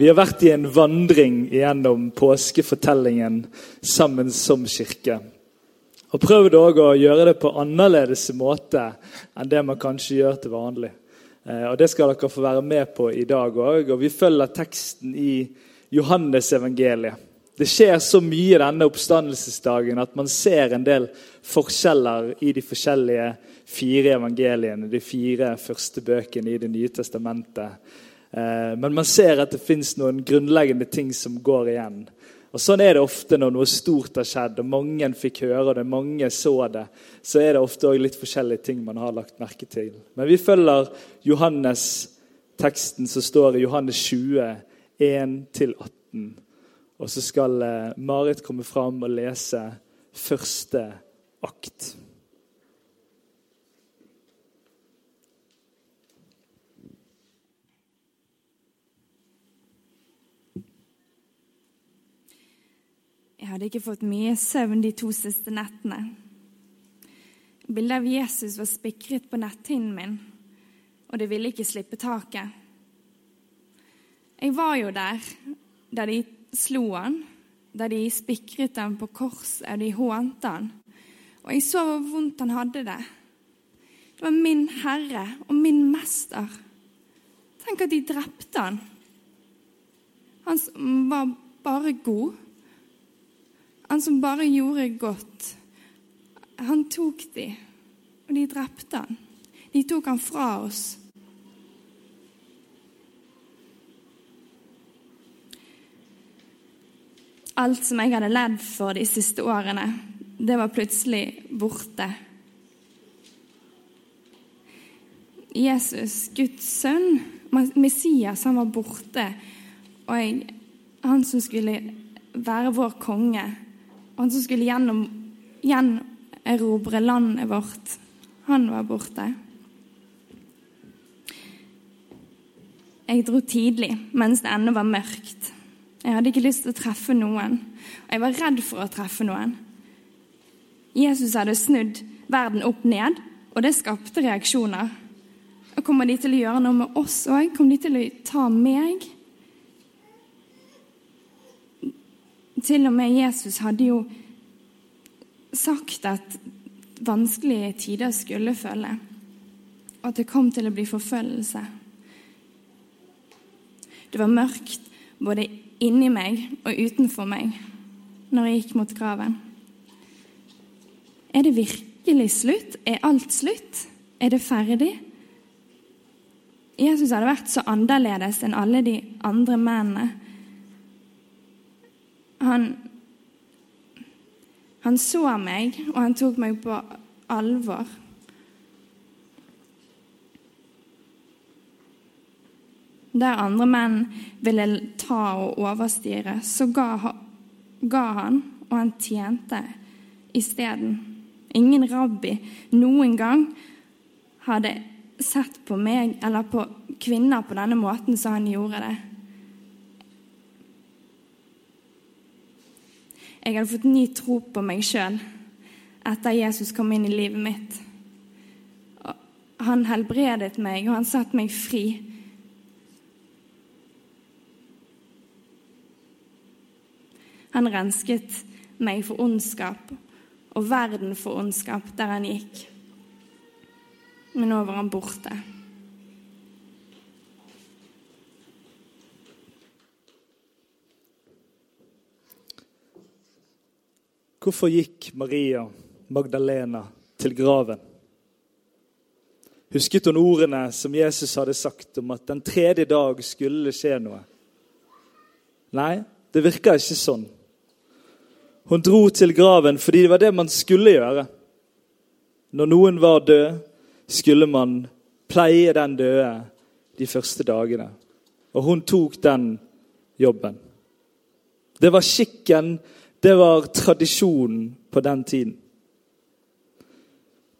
Vi har vært i en vandring gjennom påskefortellingen sammen som kirke. Og prøvd også å gjøre det på annerledes måte enn det man kanskje gjør til vanlig. Eh, og Det skal dere få være med på i dag òg. Og vi følger teksten i Johannes evangeliet. Det skjer så mye denne oppstandelsesdagen at man ser en del forskjeller i de forskjellige fire evangeliene, de fire første bøkene i Det nye testamentet. Eh, men man ser at det fins noen grunnleggende ting som går igjen. Og Sånn er det ofte når noe stort har skjedd, og mange fikk høre det, mange så det. Så er det ofte også litt forskjellige ting man har lagt merke til. Men vi følger Johannes-teksten som står i Johannes 20, 1-18. Og så skal eh, Marit komme fram og lese første akt. Jeg hadde ikke fått mye søvn de to siste nettene. Bildet av Jesus var spikret på netthinnen min, og det ville ikke slippe taket. Jeg var jo der da de slo han, da de spikret ham på korset og de hånte han. Og jeg så hvor vondt han hadde det. Det var min herre og min mester. Tenk at de drepte han. Han var bare god han som bare gjorde godt. Han tok de, og de drepte han. De tok han fra oss. Alt som jeg hadde ledd for de siste årene, det var plutselig borte. Jesus, Guds sønn, Messias, han var borte. Og jeg, han som skulle være vår konge, han som skulle gjennom, gjenerobre landet vårt, han var borte. Jeg dro tidlig mens det ennå var mørkt. Jeg hadde ikke lyst til å treffe noen, og jeg var redd for å treffe noen. Jesus hadde snudd verden opp ned, og det skapte reaksjoner. Og Kommer de til å gjøre noe med oss òg? Kommer de til å ta meg? Til og med Jesus hadde jo sagt at vanskelige tider skulle følge, og at det kom til å bli forfølgelse. Det var mørkt både inni meg og utenfor meg når jeg gikk mot graven. Er det virkelig slutt? Er alt slutt? Er det ferdig? Jesus hadde vært så annerledes enn alle de andre mennene han, han så meg, og han tok meg på alvor. Der andre menn ville ta og overstyre, så ga, ga han, og han tjente isteden. Ingen rabbi noen gang hadde sett på meg eller på kvinner på denne måten som han gjorde det. Jeg hadde fått ny tro på meg sjøl etter Jesus kom inn i livet mitt. Han helbredet meg, og han satte meg fri. Han rensket meg for ondskap og verden for ondskap der han gikk. Men nå var han borte. Hvorfor gikk Maria Magdalena til graven? Husket hun ordene som Jesus hadde sagt om at den tredje dag skulle det skje noe? Nei, det virka ikke sånn. Hun dro til graven fordi det var det man skulle gjøre. Når noen var død, skulle man pleie den døde de første dagene. Og hun tok den jobben. Det var skikken Det var tradisjonen på den tiden.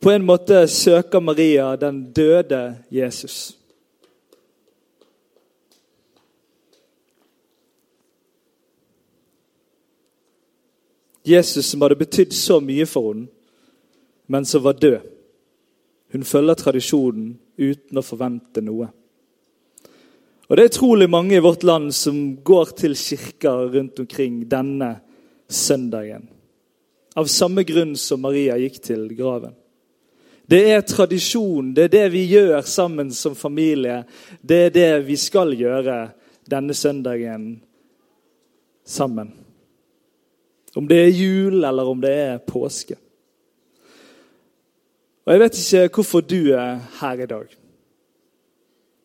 På en måte søker Maria den døde Jesus. Jesus som hadde betydd så mye for henne, men som var død. Hun følger tradisjonen uten å forvente noe. Og Det er utrolig mange i vårt land som går til kirker rundt omkring denne søndagen. Av samme grunn som Maria gikk til graven. Det er tradisjon, det er det vi gjør sammen som familie. Det er det vi skal gjøre denne søndagen sammen. Om det er jul, eller om det er påske. Og Jeg vet ikke hvorfor du er her i dag.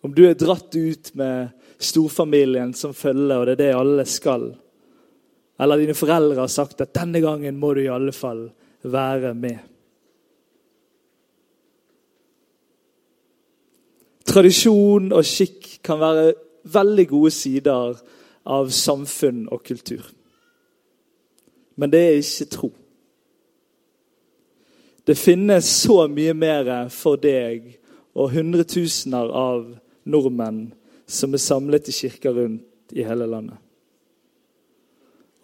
Om du er dratt ut med storfamilien som følger, og det er det alle skal. Eller dine foreldre har sagt at denne gangen må du i alle fall være med. Tradisjon og skikk kan være veldig gode sider av samfunn og kultur. Men det er ikke tro. Det finnes så mye mer for deg og hundretusener av nordmenn som er samlet i kirker rundt i hele landet.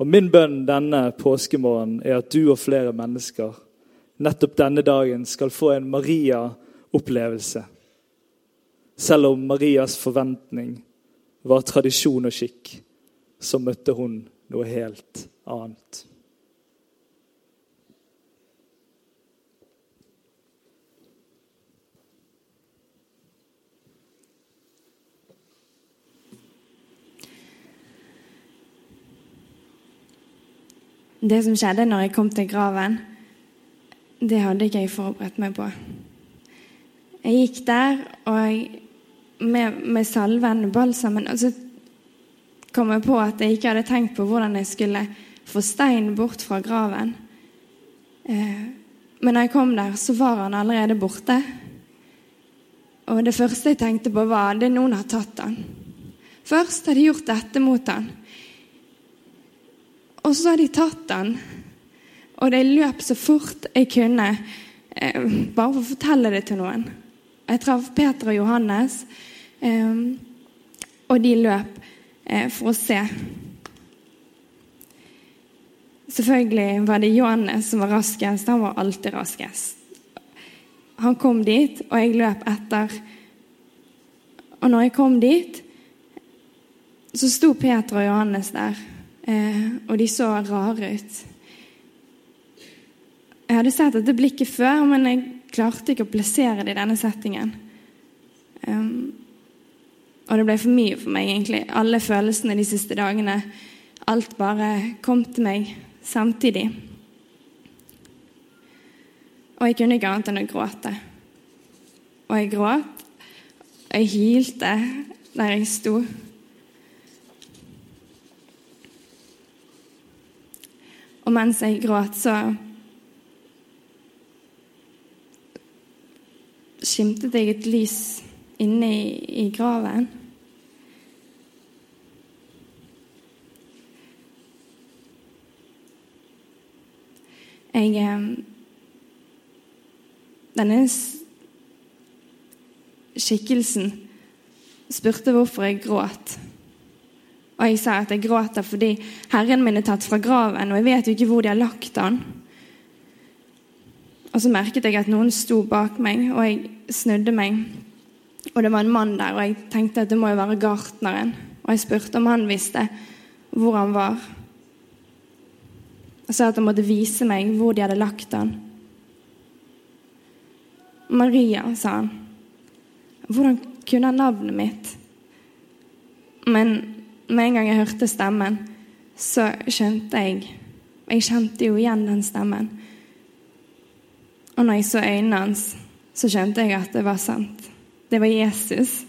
Og Min bønn denne påskemorgenen er at du og flere mennesker nettopp denne dagen skal få en Maria-opplevelse. Selv om Marias forventning var tradisjon og skikk, så møtte hun noe helt annet. Det som skjedde når jeg kom til graven, det hadde ikke jeg forberedt meg på. Jeg gikk der og med, med, salven, balsamen, og så kom jeg på at jeg ikke hadde tenkt på hvordan jeg skulle få stein bort fra graven. Eh, men når jeg kom der, så var han allerede borte. Og det første jeg tenkte på, var at noen har tatt han. Først hadde de gjort dette mot han. Og så har de tatt den. og de løp så fort jeg kunne, eh, bare for å fortelle det til noen. Jeg traff Peter og Johannes, eh, og de løp eh, for å se. Selvfølgelig var det Johannes som var raskest. Han var alltid raskest. Han kom dit, og jeg løp etter. Og når jeg kom dit, så sto Peter og Johannes der. Eh, og de så rare ut. Jeg hadde sett dette blikket før, men jeg klarte ikke å plassere det i denne settingen. Um, og det ble for mye for meg, egentlig. Alle følelsene de siste dagene. Alt bare kom til meg samtidig. Og jeg kunne ikke annet enn å gråte. Og jeg gråt. Og jeg hylte der jeg sto. Og mens jeg gråt, så skimtet jeg et lys inne i, i graven. Jeg eh, Denne skikkelsen spurte hvorfor jeg gråt. Og jeg sa at jeg gråter fordi Herren min er tatt fra graven, og jeg vet jo ikke hvor de har lagt han. Og så merket jeg at noen sto bak meg, og jeg snudde meg. Og det var en mann der, og jeg tenkte at det må jo være gartneren. Og jeg spurte om han visste hvor han var. Og sa at han måtte vise meg hvor de hadde lagt han. Maria, sa han. Hvordan kunne han navnet mitt? Men med en gang jeg hørte stemmen, så skjønte jeg Jeg kjente jo igjen den stemmen. Og når jeg så øynene hans, så skjønte jeg at det var sant. Det var Jesus.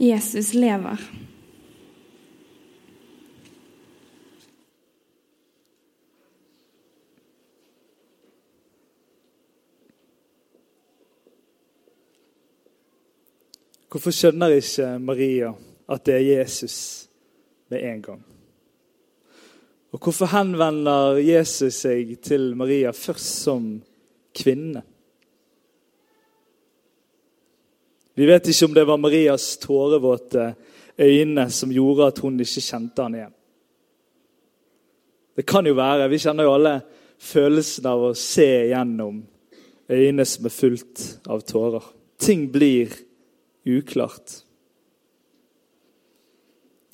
Jesus lever. Hvorfor skjønner ikke Maria at det er Jesus med en gang? Og hvorfor henvender Jesus seg til Maria først som kvinne? Vi vet ikke om det var Marias tårevåte øyne som gjorde at hun ikke kjente han igjen. Det kan jo være. Vi kjenner jo alle følelsen av å se gjennom øyne som er fullt av tårer. Ting blir uklart.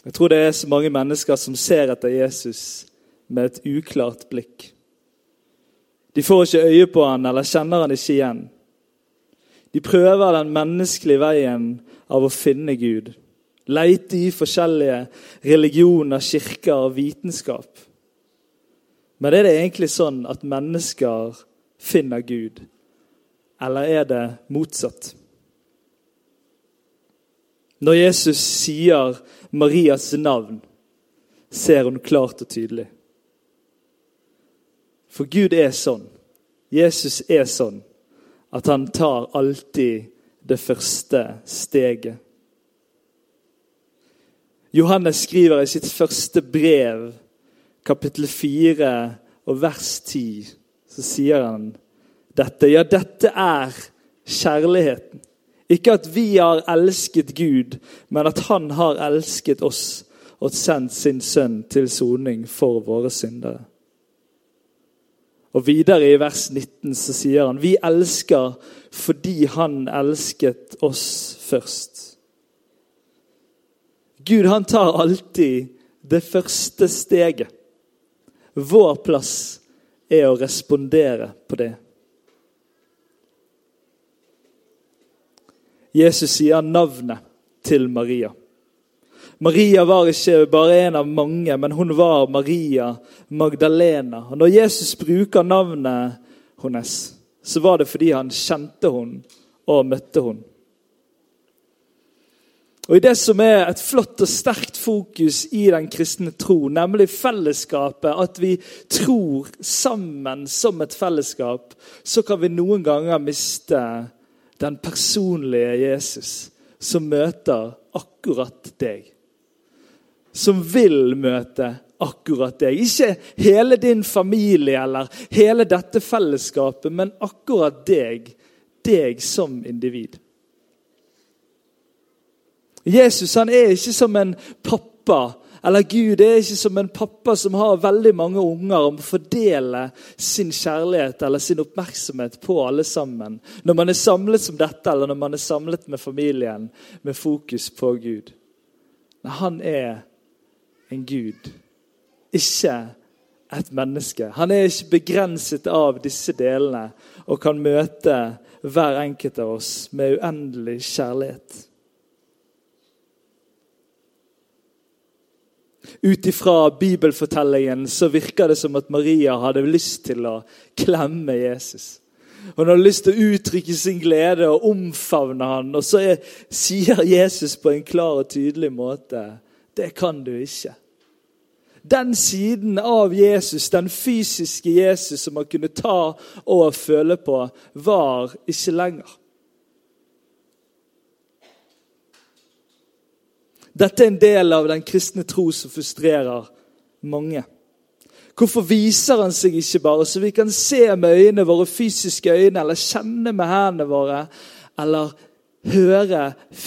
Jeg tror det er så mange mennesker som ser etter Jesus med et uklart blikk. De får ikke øye på han eller kjenner han ikke igjen. De prøver den menneskelige veien av å finne Gud. Leite i forskjellige religioner, kirker og vitenskap. Men er det egentlig sånn at mennesker finner Gud, eller er det motsatt? Når Jesus sier Marias navn, ser hun klart og tydelig. For Gud er sånn, Jesus er sånn, at han tar alltid det første steget. Johannes skriver i sitt første brev, kapittel 4 og vers 10, så sier han dette. Ja, dette er kjærligheten. Ikke at vi har elsket Gud, men at Han har elsket oss og sendt sin sønn til soning for våre syndere. Og Videre i vers 19 så sier han vi elsker fordi han elsket oss først. Gud han tar alltid det første steget. Vår plass er å respondere på det. Jesus sier navnet til Maria. Maria var ikke bare en av mange, men hun var Maria Magdalena. Og Når Jesus bruker navnet hennes, så var det fordi han kjente henne og møtte henne. Og I det som er et flott og sterkt fokus i den kristne tro, nemlig fellesskapet, at vi tror sammen som et fellesskap, så kan vi noen ganger miste den personlige Jesus som møter akkurat deg som vil møte akkurat deg. Ikke hele din familie eller hele dette fellesskapet, men akkurat deg. Deg som individ. Jesus han er ikke som en pappa, eller Gud er ikke som en pappa som har veldig mange unger og må fordele sin kjærlighet eller sin oppmerksomhet på alle sammen. Når man er samlet som dette, eller når man er samlet med familien med fokus på Gud. Men han er en Gud, ikke et menneske. Han er ikke begrenset av disse delene og kan møte hver enkelt av oss med uendelig kjærlighet. Ut ifra bibelfortellingen så virker det som at Maria hadde lyst til å klemme Jesus. Hun hadde lyst til å uttrykke sin glede og omfavne han, og så er, sier Jesus på en klar og tydelig måte det kan du ikke. Den siden av Jesus, den fysiske Jesus som man kunne ta og føle på, var ikke lenger. Dette er en del av den kristne tro som frustrerer mange. Hvorfor viser han seg ikke bare så vi kan se med øynene våre, fysiske øyne, eller kjenne med hendene våre, eller høre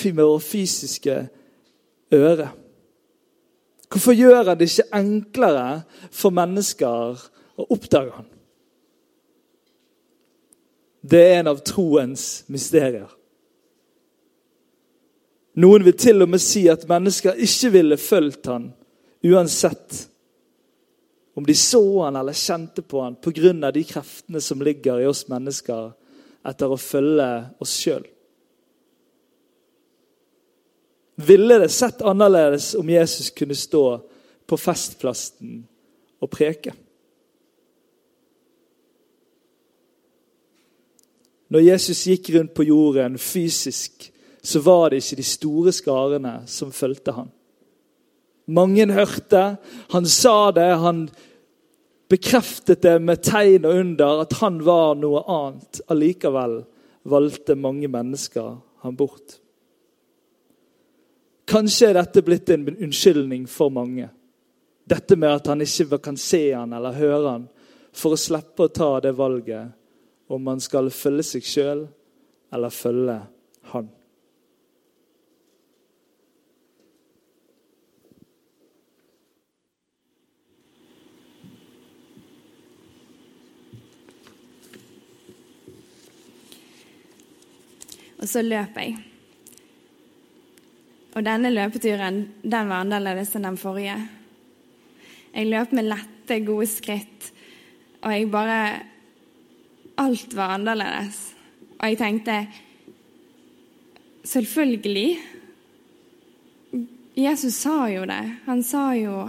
med våre fysiske øre? Hvorfor gjør han det ikke enklere for mennesker å oppdage han? Det er en av troens mysterier. Noen vil til og med si at mennesker ikke ville fulgt han uansett om de så han eller kjente på han pga. de kreftene som ligger i oss mennesker etter å følge oss sjøl. Ville det sett annerledes om Jesus kunne stå på festplassen og preke? Når Jesus gikk rundt på jorden fysisk, så var det ikke de store skarene som fulgte han. Mange hørte, han sa det, han bekreftet det med tegn og under at han var noe annet. Allikevel valgte mange mennesker han bort. Kanskje er dette blitt en unnskyldning for mange. Dette med at han ikke kan se han eller høre han, for å slippe å ta det valget om man skal følge seg sjøl eller følge han. Og så løp jeg. Og denne løpeturen den var annerledes enn den forrige. Jeg løp med lette, gode skritt, og jeg bare Alt var annerledes. Og jeg tenkte Selvfølgelig. Jesus sa jo det. Han sa jo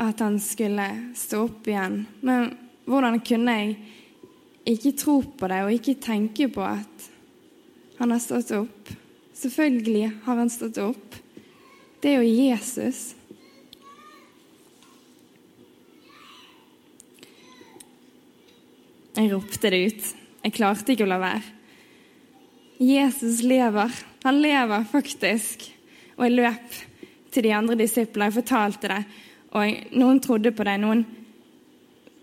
at han skulle stå opp igjen. Men hvordan kunne jeg ikke tro på det og ikke tenke på at han har stått opp. Selvfølgelig har han stått opp. Det er jo Jesus. Jeg ropte det ut. Jeg klarte ikke å la være. Jesus lever. Han lever faktisk. Og jeg løp til de andre disiplene. Jeg fortalte det. Og noen trodde på det. Noen,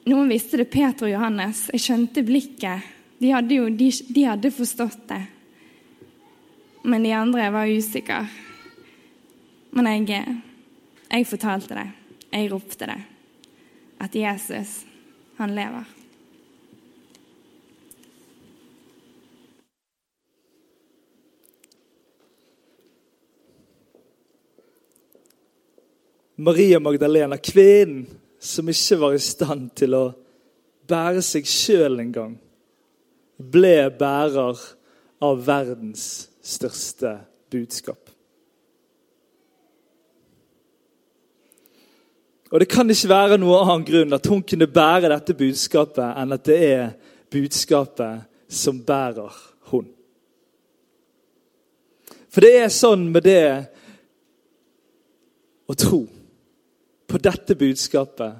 noen visste det. Peter og Johannes. Jeg skjønte blikket. De hadde jo de, de hadde forstått det. Men de andre var usikre. Men jeg, jeg fortalte det. Jeg ropte det. At Jesus, han lever. Maria Magdalena, kvinnen som ikke var i stand til å bære seg sjøl engang, ble bærer av verdens største budskap. Og Det kan ikke være noen annen grunn at hun kunne bære dette budskapet, enn at det er budskapet som bærer hun. For det er sånn med det å tro på dette budskapet,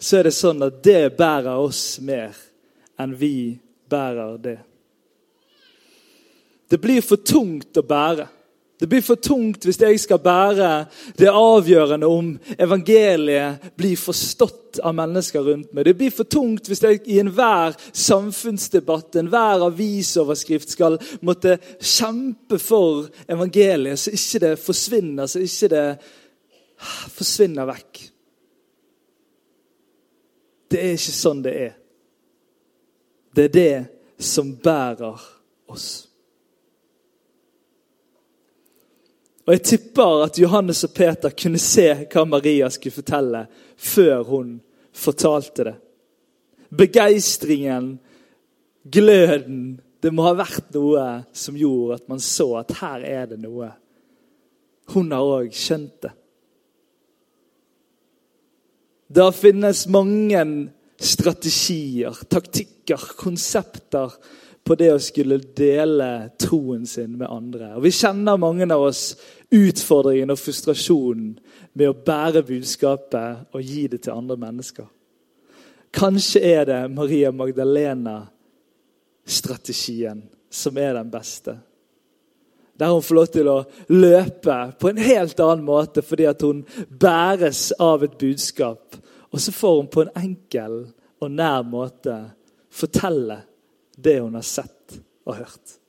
så er det sånn at det bærer oss mer enn vi bærer det. Det blir for tungt å bære. Det blir for tungt hvis jeg skal bære det avgjørende om evangeliet blir forstått av mennesker rundt meg. Det blir for tungt hvis jeg i enhver samfunnsdebatt, enhver avisoverskrift skal måtte kjempe for evangeliet, så ikke det forsvinner, så ikke det forsvinner vekk. Det er ikke sånn det er. Det er det som bærer oss. Og Jeg tipper at Johannes og Peter kunne se hva Maria skulle fortelle, før hun fortalte det. Begeistringen, gløden Det må ha vært noe som gjorde at man så at her er det noe. Hun har òg skjønt det. Det finnes mange strategier, taktikker, konsepter på det å skulle dele troen sin med andre. Og Vi kjenner mange av oss utfordringen og frustrasjonen med å bære budskapet og gi det til andre mennesker. Kanskje er det Maria Magdalena-strategien som er den beste. Der hun får lov til å løpe på en helt annen måte fordi at hun bæres av et budskap. Og så får hun på en enkel og nær måte fortelle det hun har sett og hørt.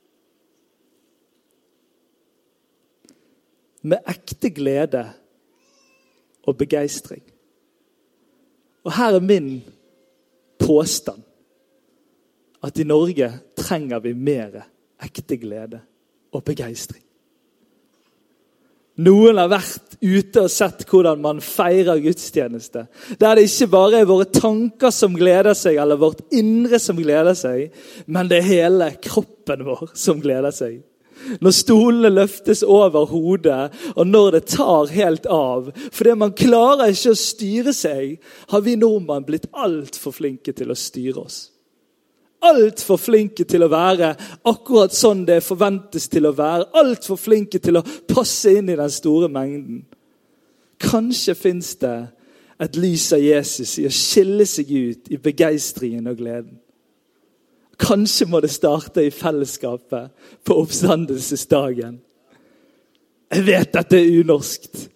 med ekte glede og begeistring. Og her er min påstand at i Norge trenger vi mer ekte glede og begeistring. Noen har vært ute og sett hvordan man feirer gudstjeneste. Der det ikke bare er våre tanker som gleder seg, eller vårt indre som gleder seg, men det er hele kroppen vår som gleder seg. Når stolene løftes over hodet, og når det tar helt av. Fordi man klarer ikke å styre seg, har vi nordmenn blitt altfor flinke til å styre oss. Altfor flinke til å være akkurat sånn det forventes til å være. Altfor flinke til å passe inn i den store mengden. Kanskje fins det et lys av Jesus i å skille seg ut i begeistringen og gleden. Kanskje må det starte i fellesskapet på oppstandelsesdagen. Jeg vet at det er unorskt.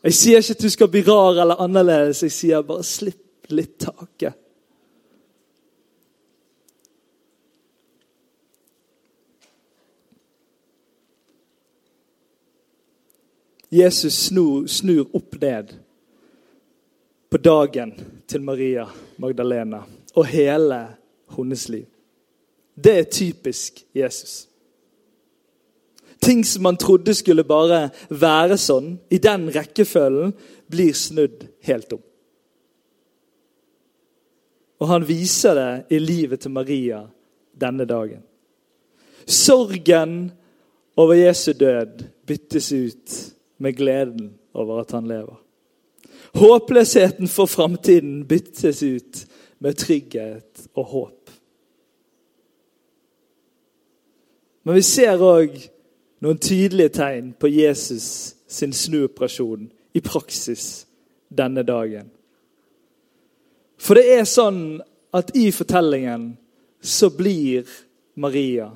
Jeg sier ikke at du skal bli rar eller annerledes. Jeg sier bare slipp litt taket. Jesus snur, snur opp ned på dagen til Maria Magdalena og hele hennes liv. Det er typisk Jesus. Ting som man trodde skulle bare være sånn, i den rekkefølgen, blir snudd helt om. Og han viser det i livet til Maria denne dagen. Sorgen over Jesu død byttes ut med gleden over at han lever. Håpløsheten for framtiden byttes ut med trygghet og håp. Men vi ser òg noen tydelige tegn på Jesus sin snuoperasjon i praksis denne dagen. For det er sånn at i fortellingen så blir Maria,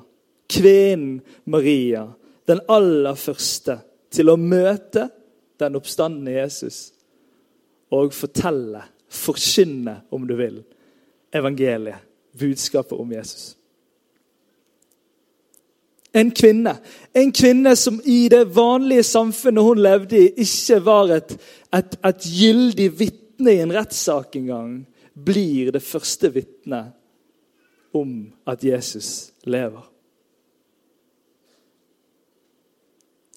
kvinnen Maria, den aller første til å møte den oppstandende Jesus og fortelle, forkynne, om du vil, evangeliet, budskapet om Jesus. En kvinne. En kvinne som i det vanlige samfunnet hun levde i, ikke var et, et, et gyldig vitne i en rettssak engang, blir det første vitnet om at Jesus lever.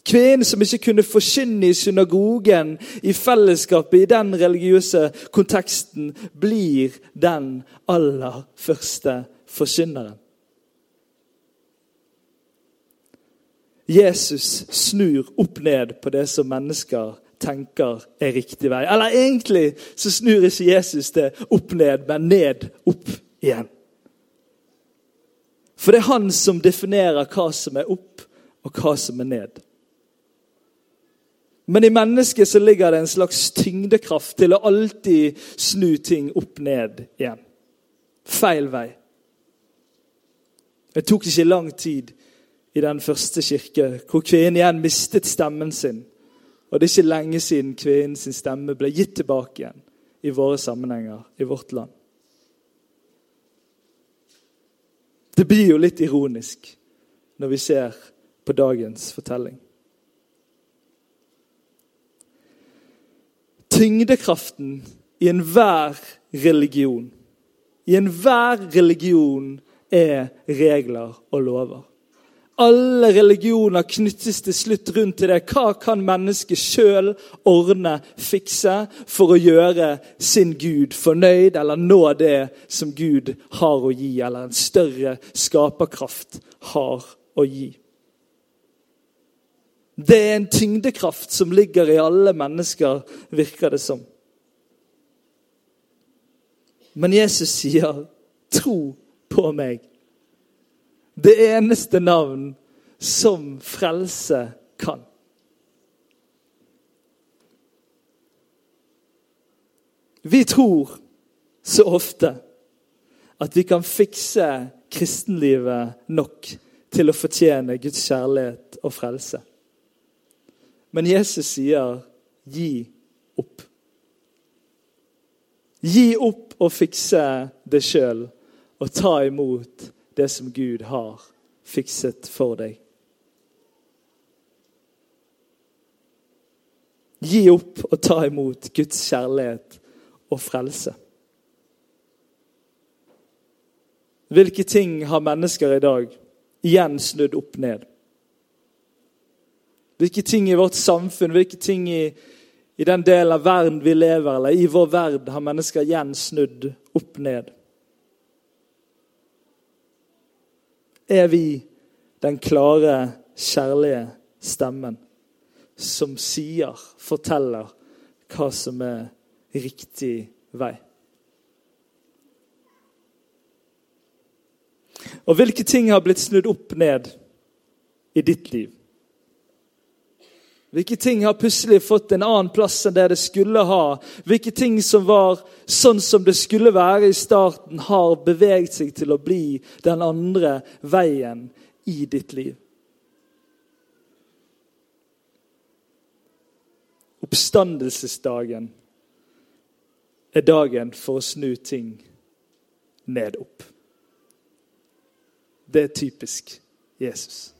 Kvinnen som ikke kunne forkynne i synagogen, i fellesskapet, i den religiøse konteksten, blir den aller første forkynneren. Jesus snur opp ned på det som mennesker tenker er riktig vei. Eller egentlig så snur ikke Jesus det opp ned, men ned opp igjen. For det er han som definerer hva som er opp, og hva som er ned. Men i mennesket så ligger det en slags tyngdekraft til å alltid snu ting opp ned igjen. Feil vei. Det tok ikke lang tid i den første kirke, hvor kvinnen igjen mistet stemmen sin. Og det er ikke lenge siden kvinnens stemme ble gitt tilbake igjen i våre sammenhenger i vårt land. Det blir jo litt ironisk når vi ser på dagens fortelling. Tyngdekraften i enhver religion, i enhver religion er regler og lover. Alle religioner knyttes til slutt rundt til det. Hva kan mennesket sjøl ordne, fikse, for å gjøre sin Gud fornøyd, eller nå det som Gud har å gi, eller en større skaperkraft har å gi? Det er en tyngdekraft som ligger i alle mennesker, virker det som. Men Jesus sier, 'Tro på meg'. Det eneste navn som frelse kan. Vi tror så ofte at vi kan fikse kristenlivet nok til å fortjene Guds kjærlighet og frelse. Men Jesus sier 'gi opp'. Gi opp å fikse det sjøl og ta imot det som Gud har fikset for deg. Gi opp og ta imot Guds kjærlighet og frelse. Hvilke ting har mennesker i dag igjen snudd opp ned? Hvilke ting i vårt samfunn, hvilke ting i, i den delen av verden vi lever eller i vår verden, har mennesker igjen snudd opp ned? er vi den klare, kjærlige stemmen som sier, forteller, hva som er riktig vei. Og hvilke ting har blitt snudd opp ned i ditt liv? Hvilke ting har plutselig fått en annen plass enn det det skulle ha? Hvilke ting som var sånn som det skulle være i starten, har beveget seg til å bli den andre veien i ditt liv? Oppstandelsesdagen er dagen for å snu ting ned opp. Det er typisk Jesus.